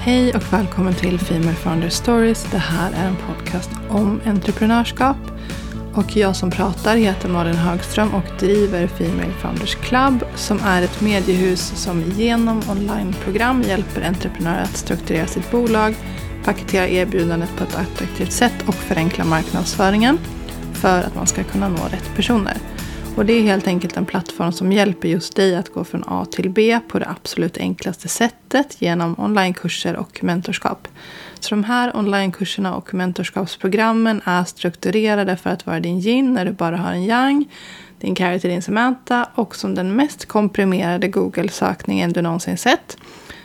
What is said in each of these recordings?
Hej och välkommen till Female Founder Stories. Det här är en podcast om entreprenörskap. Och jag som pratar heter Malin Högström och driver Female Founders Club som är ett mediehus som genom onlineprogram hjälper entreprenörer att strukturera sitt bolag, paketera erbjudandet på ett attraktivt sätt och förenkla marknadsföringen för att man ska kunna nå rätt personer. Och det är helt enkelt en plattform som hjälper just dig att gå från A till B på det absolut enklaste sättet genom onlinekurser och mentorskap. Så de här onlinekurserna och mentorskapsprogrammen är strukturerade för att vara din yin när du bara har en yang, din carry till din Samantha och som den mest komprimerade Google-sökningen du någonsin sett.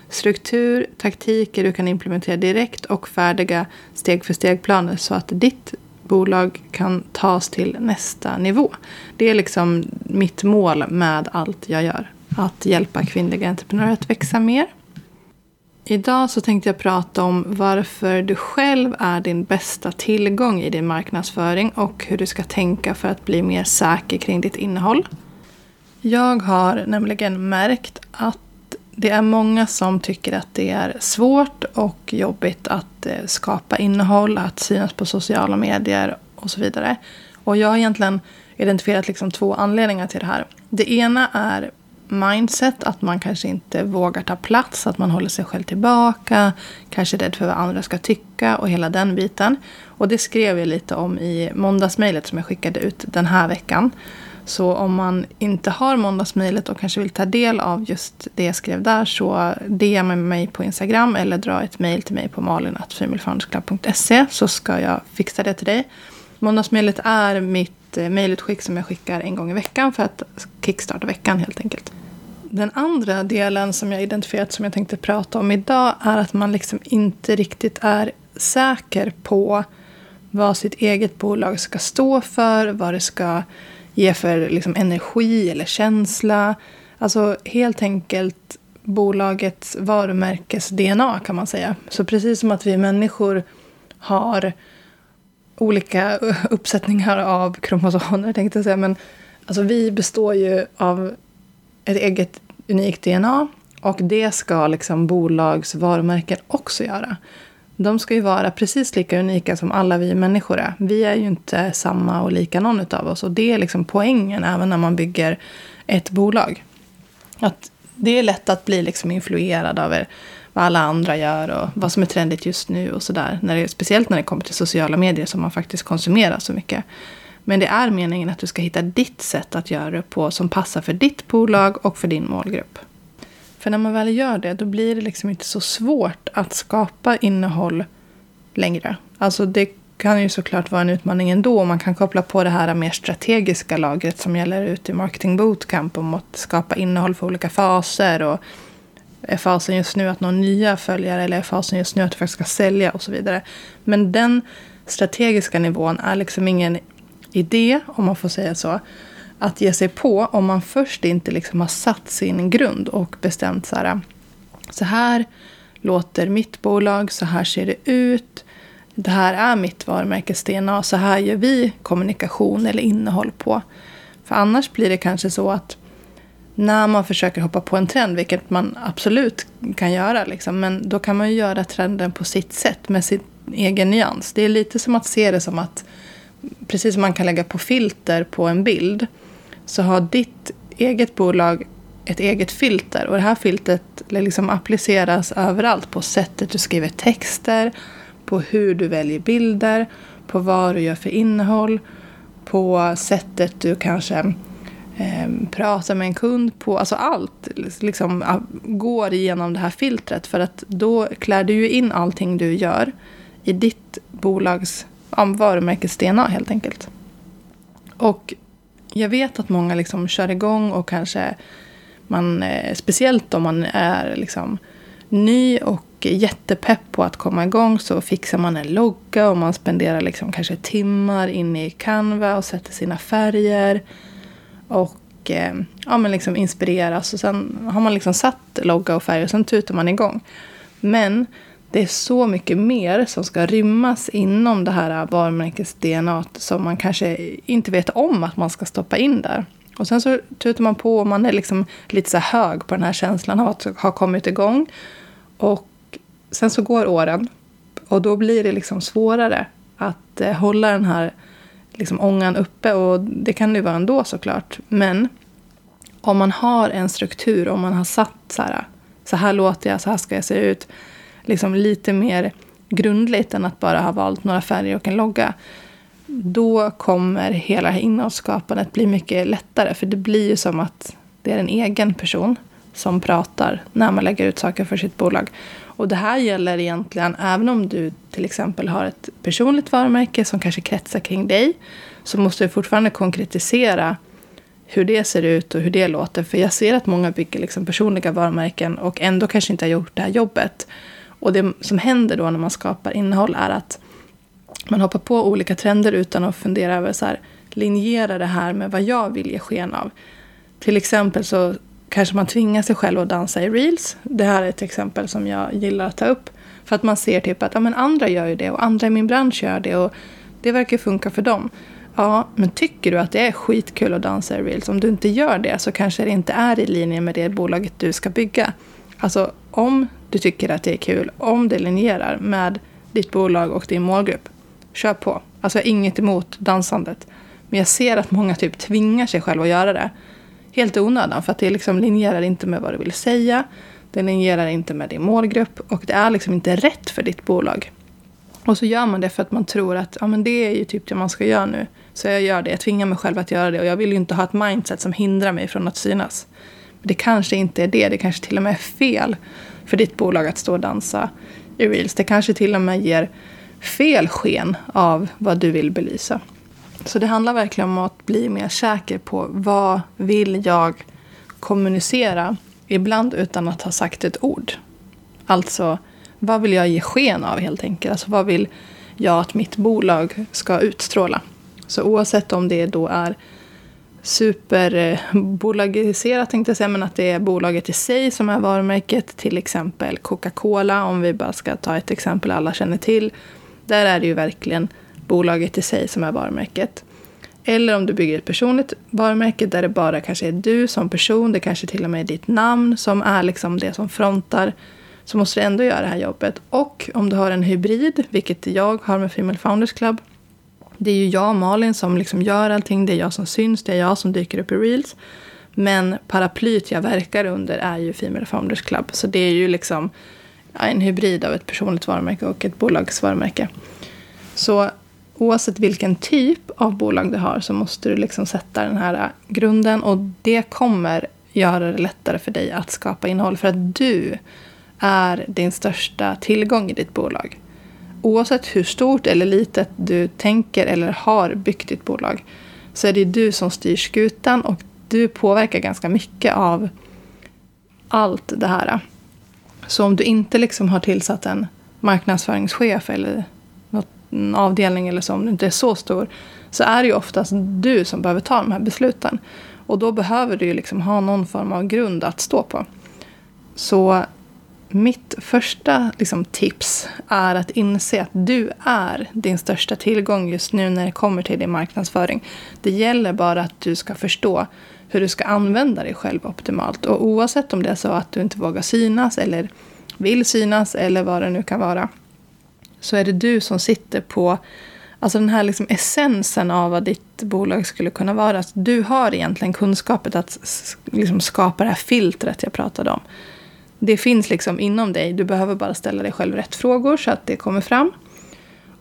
Struktur, taktiker du kan implementera direkt och färdiga steg för steg-planer så att ditt bolag kan tas till nästa nivå. Det är liksom mitt mål med allt jag gör. Att hjälpa kvinnliga entreprenörer att växa mer. Idag så tänkte jag prata om varför du själv är din bästa tillgång i din marknadsföring och hur du ska tänka för att bli mer säker kring ditt innehåll. Jag har nämligen märkt att det är många som tycker att det är svårt och jobbigt att eh, skapa innehåll, att synas på sociala medier och så vidare. Och jag har egentligen identifierat liksom två anledningar till det här. Det ena är mindset, att man kanske inte vågar ta plats, att man håller sig själv tillbaka, kanske är rädd för vad andra ska tycka och hela den biten. Och det skrev jag lite om i måndagsmejlet som jag skickade ut den här veckan. Så om man inte har måndagsmejlet och kanske vill ta del av just det jag skrev där så DM mig på Instagram eller dra ett mejl till mig på malin.femalefoundersclub.se så ska jag fixa det till dig. Måndagsmejlet är mitt eh, mejlutskick som jag skickar en gång i veckan för att kickstarta veckan helt enkelt. Den andra delen som jag identifierat som jag tänkte prata om idag är att man liksom inte riktigt är säker på vad sitt eget bolag ska stå för, vad det ska ge för liksom, energi eller känsla. Alltså helt enkelt bolagets varumärkes-DNA kan man säga. Så precis som att vi människor har olika uppsättningar av kromosomer tänkte jag säga. Men alltså, vi består ju av ett eget unikt DNA. Och det ska liksom bolags varumärken också göra. De ska ju vara precis lika unika som alla vi människor är. Vi är ju inte samma och lika någon av oss. Och det är liksom poängen även när man bygger ett bolag. Att det är lätt att bli liksom influerad av vad alla andra gör och vad som är trendigt just nu och sådär. Speciellt när det kommer till sociala medier som man faktiskt konsumerar så mycket. Men det är meningen att du ska hitta ditt sätt att göra det på som passar för ditt bolag och för din målgrupp. För när man väl gör det, då blir det liksom inte så svårt att skapa innehåll längre. Alltså det kan ju såklart vara en utmaning ändå. Man kan koppla på det här mer strategiska lagret som gäller ute i Marketing Bootcamp om att skapa innehåll för olika faser. Och är fasen just nu att nå nya följare eller är fasen just nu att du faktiskt ska sälja och så vidare. Men den strategiska nivån är liksom ingen idé, om man får säga så, att ge sig på om man först inte liksom har satt sin grund och bestämt så här. Så här låter mitt bolag, så här ser det ut. Det här är mitt varumärkes DNA, så här gör vi kommunikation eller innehåll på. För annars blir det kanske så att när man försöker hoppa på en trend, vilket man absolut kan göra, liksom, men då kan man ju göra trenden på sitt sätt med sin egen nyans. Det är lite som att se det som att, precis som man kan lägga på filter på en bild, så har ditt eget bolag ett eget filter. Och det här filtret liksom appliceras överallt på sättet du skriver texter, på hur du väljer bilder, på vad du gör för innehåll, på sättet du kanske eh, pratar med en kund på. Alltså allt liksom, går igenom det här filtret. För att då klär du ju in allting du gör i ditt bolags varumärkes-DNA helt enkelt. Och jag vet att många liksom kör igång och kanske man, eh, speciellt om man är liksom ny och jättepepp på att komma igång så fixar man en logga och man spenderar liksom kanske timmar inne i Canva och sätter sina färger. Och eh, ja, men liksom inspireras och sen har man liksom satt logga och färger och sen tutar man igång. Men det är så mycket mer som ska rymmas inom det här varumärkes-DNA som man kanske inte vet om att man ska stoppa in där. Och sen så tutar man på och man är liksom lite så hög på den här känslan av att ha kommit igång. Och sen så går åren och då blir det liksom svårare att eh, hålla den här liksom ångan uppe. Och det kan det ju vara ändå såklart. Men om man har en struktur, om man har satt så här, så här låter jag, så här ska jag se ut. Liksom lite mer grundligt än att bara ha valt några färger och en logga. Då kommer hela innehållsskapandet bli mycket lättare. För det blir ju som att det är en egen person som pratar när man lägger ut saker för sitt bolag. Och det här gäller egentligen även om du till exempel har ett personligt varumärke som kanske kretsar kring dig. Så måste du fortfarande konkretisera hur det ser ut och hur det låter. För jag ser att många bygger liksom personliga varumärken och ändå kanske inte har gjort det här jobbet. Och det som händer då när man skapar innehåll är att man hoppar på olika trender utan att fundera över så här, linjera det här med vad jag vill ge sken av. Till exempel så kanske man tvingar sig själv att dansa i reels. Det här är ett exempel som jag gillar att ta upp. För att man ser typ att ja, men andra gör ju det och andra i min bransch gör det och det verkar funka för dem. Ja, men tycker du att det är skitkul att dansa i reels? Om du inte gör det så kanske det inte är i linje med det bolaget du ska bygga. Alltså om du tycker att det är kul, om det linjerar med ditt bolag och din målgrupp, kör på. Alltså jag har inget emot dansandet. Men jag ser att många typ tvingar sig själva att göra det helt i onödan. För att det liksom linjerar inte med vad du vill säga. Det linjerar inte med din målgrupp. Och det är liksom inte rätt för ditt bolag. Och så gör man det för att man tror att ja, men det är ju typ det man ska göra nu. Så jag gör det. Jag tvingar mig själv att göra det. Och jag vill ju inte ha ett mindset som hindrar mig från att synas. Det kanske inte är det. Det kanske till och med är fel för ditt bolag att stå och dansa i reels. Det kanske till och med ger fel sken av vad du vill belysa. Så det handlar verkligen om att bli mer säker på vad vill jag kommunicera, ibland utan att ha sagt ett ord. Alltså, vad vill jag ge sken av helt enkelt? Alltså, vad vill jag att mitt bolag ska utstråla? Så oavsett om det då är superbolagiserat, tänkte jag säga, men att det är bolaget i sig som är varumärket, till exempel Coca-Cola, om vi bara ska ta ett exempel alla känner till. Där är det ju verkligen bolaget i sig som är varumärket. Eller om du bygger ett personligt varumärke där det bara kanske är du som person, det kanske till och med är ditt namn som är liksom det som frontar, så måste du ändå göra det här jobbet. Och om du har en hybrid, vilket jag har med Female Founders Club, det är ju jag, Malin, som liksom gör allting. Det är jag som syns, det är jag som dyker upp i reels. Men paraplyt jag verkar under är ju Female Founders Club. Så det är ju liksom en hybrid av ett personligt varumärke och ett bolagsvarumärke. Så oavsett vilken typ av bolag du har så måste du liksom sätta den här grunden. Och det kommer göra det lättare för dig att skapa innehåll. För att du är din största tillgång i ditt bolag. Oavsett hur stort eller litet du tänker eller har byggt ditt bolag så är det du som styr skutan och du påverkar ganska mycket av allt det här. Så om du inte liksom har tillsatt en marknadsföringschef eller en avdelning eller så, om du inte är så stor, så är det ju oftast du som behöver ta de här besluten. Och då behöver du ju liksom ha någon form av grund att stå på. Så mitt första liksom, tips är att inse att du är din största tillgång just nu när det kommer till din marknadsföring. Det gäller bara att du ska förstå hur du ska använda dig själv optimalt. Och oavsett om det är så att du inte vågar synas eller vill synas eller vad det nu kan vara så är det du som sitter på alltså den här liksom essensen av vad ditt bolag skulle kunna vara. Du har egentligen kunskapet att liksom skapa det här filtret jag pratade om. Det finns liksom inom dig. Du behöver bara ställa dig själv rätt frågor så att det kommer fram.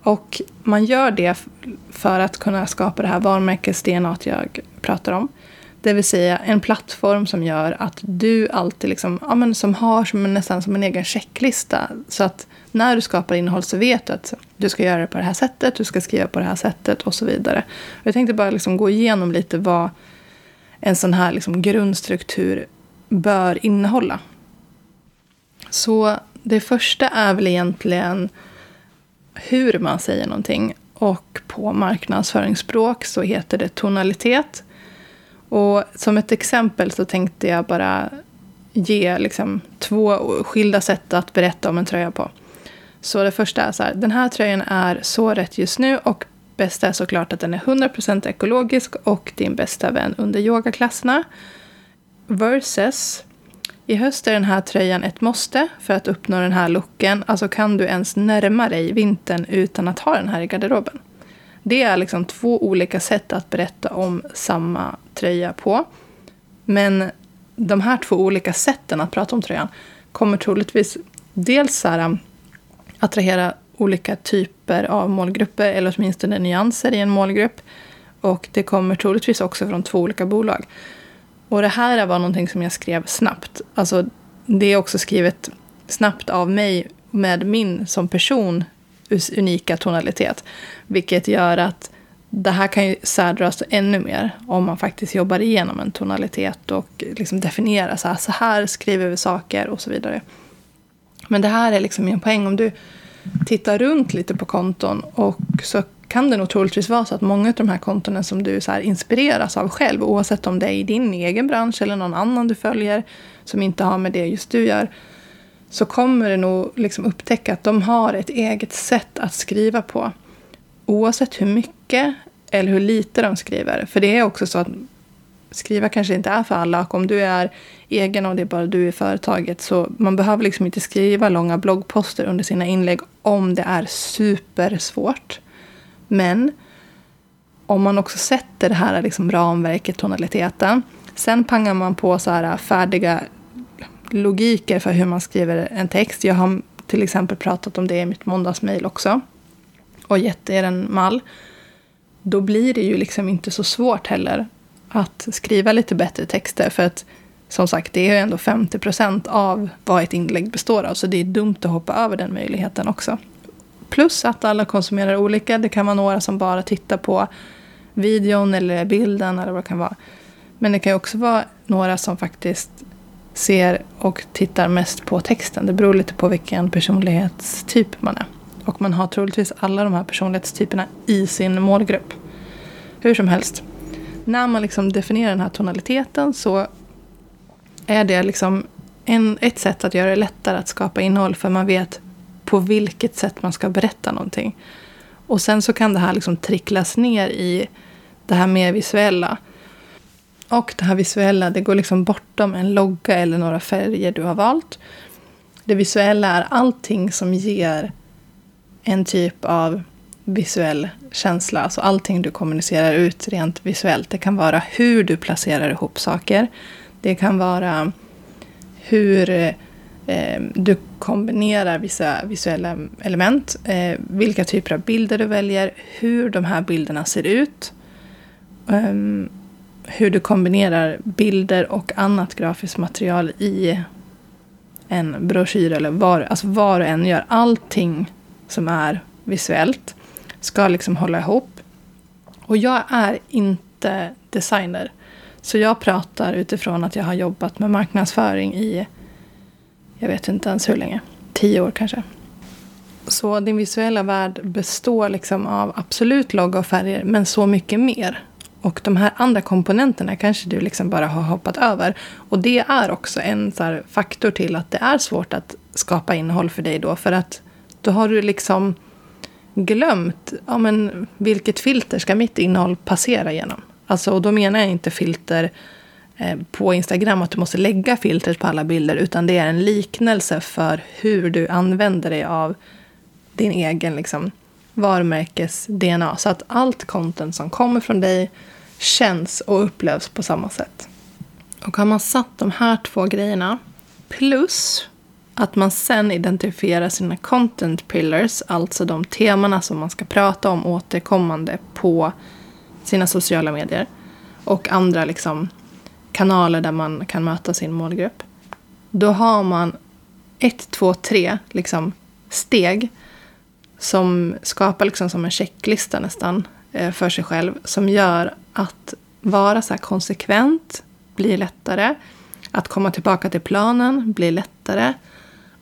Och man gör det för att kunna skapa det här varumärkes-DNA jag pratar om. Det vill säga en plattform som gör att du alltid liksom, ja, men som har som, nästan som en egen checklista. Så att när du skapar innehåll så vet du att du ska göra det på det här sättet, du ska skriva på det här sättet och så vidare. Jag tänkte bara liksom gå igenom lite vad en sån här liksom grundstruktur bör innehålla. Så det första är väl egentligen hur man säger någonting. Och på marknadsföringsspråk så heter det tonalitet. Och som ett exempel så tänkte jag bara ge liksom två skilda sätt att berätta om en tröja på. Så det första är så här, den här tröjan är så rätt just nu och bästa är såklart att den är 100% ekologisk och din bästa vän under yogaklasserna. Versus, i höst är den här tröjan ett måste för att uppnå den här looken. Alltså kan du ens närma dig vintern utan att ha den här i garderoben. Det är liksom två olika sätt att berätta om samma tröja på. Men de här två olika sätten att prata om tröjan kommer troligtvis dels så här, attrahera olika typer av målgrupper eller åtminstone nyanser i en målgrupp. Och det kommer troligtvis också från två olika bolag. Och det här var någonting som jag skrev snabbt. Alltså, det är också skrivet snabbt av mig med min som person unika tonalitet. Vilket gör att det här kan ju särdras ännu mer om man faktiskt jobbar igenom en tonalitet och liksom definierar så här, så här skriver vi saker och så vidare. Men det här är liksom min poäng. Om du tittar runt lite på konton och så kan det nog troligtvis vara så att många av de här kontona som du så inspireras av själv, oavsett om det är i din egen bransch eller någon annan du följer som inte har med det just du gör, så kommer du nog liksom upptäcka att de har ett eget sätt att skriva på. Oavsett hur mycket eller hur lite de skriver. För det är också så att skriva kanske inte är för alla. Och om du är egen och det är bara du i företaget så man behöver liksom inte skriva långa bloggposter under sina inlägg om det är supersvårt. Men om man också sätter det här liksom ramverket, tonaliteten. Sen pangar man på så här färdiga logiker för hur man skriver en text. Jag har till exempel pratat om det i mitt måndagsmail också. Och gett er en mall. Då blir det ju liksom inte så svårt heller att skriva lite bättre texter. För att som sagt, det är ju ändå 50 procent av vad ett inlägg består av. Så det är dumt att hoppa över den möjligheten också. Plus att alla konsumerar olika. Det kan vara några som bara tittar på videon eller bilden eller vad det kan vara. Men det kan också vara några som faktiskt ser och tittar mest på texten. Det beror lite på vilken personlighetstyp man är. Och man har troligtvis alla de här personlighetstyperna i sin målgrupp. Hur som helst. När man liksom definierar den här tonaliteten så är det liksom en, ett sätt att göra det lättare att skapa innehåll. För man vet på vilket sätt man ska berätta någonting. Och sen så kan det här liksom tricklas ner i det här mer visuella. Och det här visuella, det går liksom bortom en logga eller några färger du har valt. Det visuella är allting som ger en typ av visuell känsla. Alltså allting du kommunicerar ut rent visuellt. Det kan vara hur du placerar ihop saker. Det kan vara hur eh, Ehm, du kombinerar vissa visuella element. Eh, vilka typer av bilder du väljer. Hur de här bilderna ser ut. Ehm, hur du kombinerar bilder och annat grafiskt material i en broschyr eller vad, alltså vad du än gör. Allting som är visuellt ska liksom hålla ihop. Och jag är inte designer. Så jag pratar utifrån att jag har jobbat med marknadsföring i, jag vet inte ens hur länge, tio år kanske. Så din visuella värld består liksom av absolut logga och färger, men så mycket mer. Och de här andra komponenterna kanske du liksom bara har hoppat över. Och det är också en så faktor till att det är svårt att skapa innehåll för dig då. För att då har du liksom glömt ja, men vilket filter ska mitt innehåll passera genom. Alltså, och då menar jag inte filter Eh, på Instagram, att du måste lägga filtret på alla bilder. Utan det är en liknelse för hur du använder dig av din egen liksom, varumärkes-DNA. Så att allt content som kommer från dig känns och upplevs på samma sätt. Och har man satt de här två grejerna plus att man sen identifierar sina content pillars, alltså de temana som man ska prata om återkommande på sina sociala medier och andra liksom kanaler där man kan möta sin målgrupp. Då har man ett, två, tre liksom steg som skapar liksom som en checklista nästan eh, för sig själv som gör att vara så konsekvent blir lättare. Att komma tillbaka till planen blir lättare.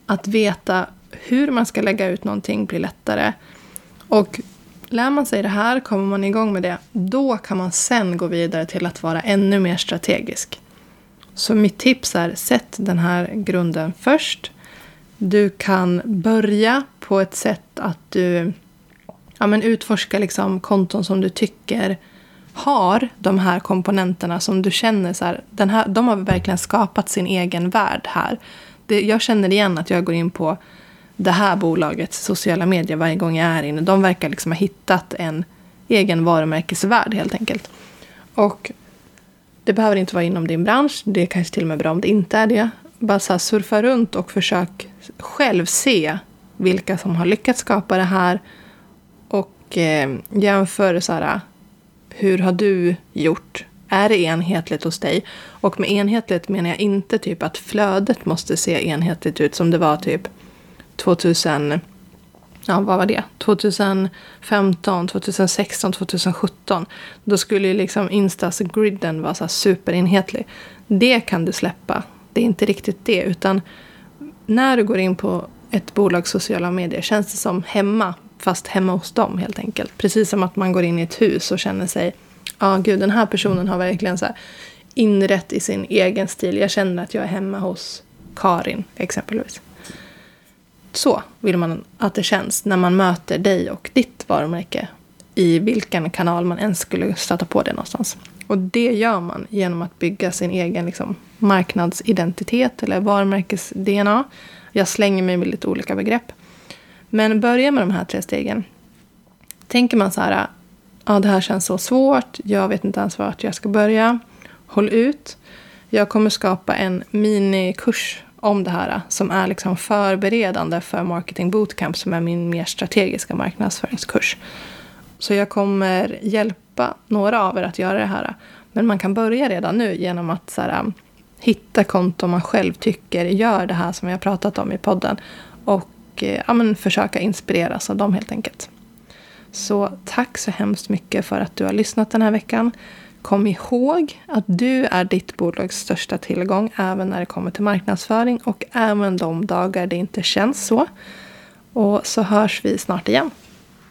Att veta hur man ska lägga ut någonting blir lättare. Och lär man sig det här, kommer man igång med det, då kan man sen gå vidare till att vara ännu mer strategisk. Så mitt tips är, sätt den här grunden först. Du kan börja på ett sätt att du ja, men utforskar liksom konton som du tycker har de här komponenterna som du känner så här, den här, de har verkligen skapat sin egen värld här. Det, jag känner igen att jag går in på det här bolagets sociala medier varje gång jag är inne. De verkar liksom ha hittat en egen varumärkesvärld helt enkelt. Och det behöver inte vara inom din bransch. Det är kanske till och med bra om det inte är det. Bara så surfa runt och försök själv se vilka som har lyckats skapa det här. Och eh, jämför så här, hur har du gjort? Är det enhetligt hos dig? Och med enhetligt menar jag inte typ att flödet måste se enhetligt ut som det var typ 2000 ja, vad var det? 2015, 2016, 2017. Då skulle ju liksom Instas griden vara så superenhetlig. Det kan du släppa. Det är inte riktigt det. Utan när du går in på ett bolags sociala medier känns det som hemma. Fast hemma hos dem helt enkelt. Precis som att man går in i ett hus och känner sig. Ja, ah, gud den här personen har verkligen så här inrätt i sin egen stil. Jag känner att jag är hemma hos Karin exempelvis. Så vill man att det känns när man möter dig och ditt varumärke i vilken kanal man ens skulle stöta på det någonstans. Och det gör man genom att bygga sin egen liksom, marknadsidentitet eller varumärkes-DNA. Jag slänger mig med lite olika begrepp. Men börja med de här tre stegen. Tänker man så här, ja det här känns så svårt, jag vet inte ens vart jag ska börja. Håll ut. Jag kommer skapa en minikurs om det här som är liksom förberedande för Marketing Bootcamp som är min mer strategiska marknadsföringskurs. Så jag kommer hjälpa några av er att göra det här. Men man kan börja redan nu genom att så här, hitta konton man själv tycker gör det här som vi har pratat om i podden. Och eh, ja, men försöka inspireras av dem helt enkelt. Så tack så hemskt mycket för att du har lyssnat den här veckan. Kom ihåg att du är ditt bolags största tillgång även när det kommer till marknadsföring och även de dagar det inte känns så. Och så hörs vi snart igen.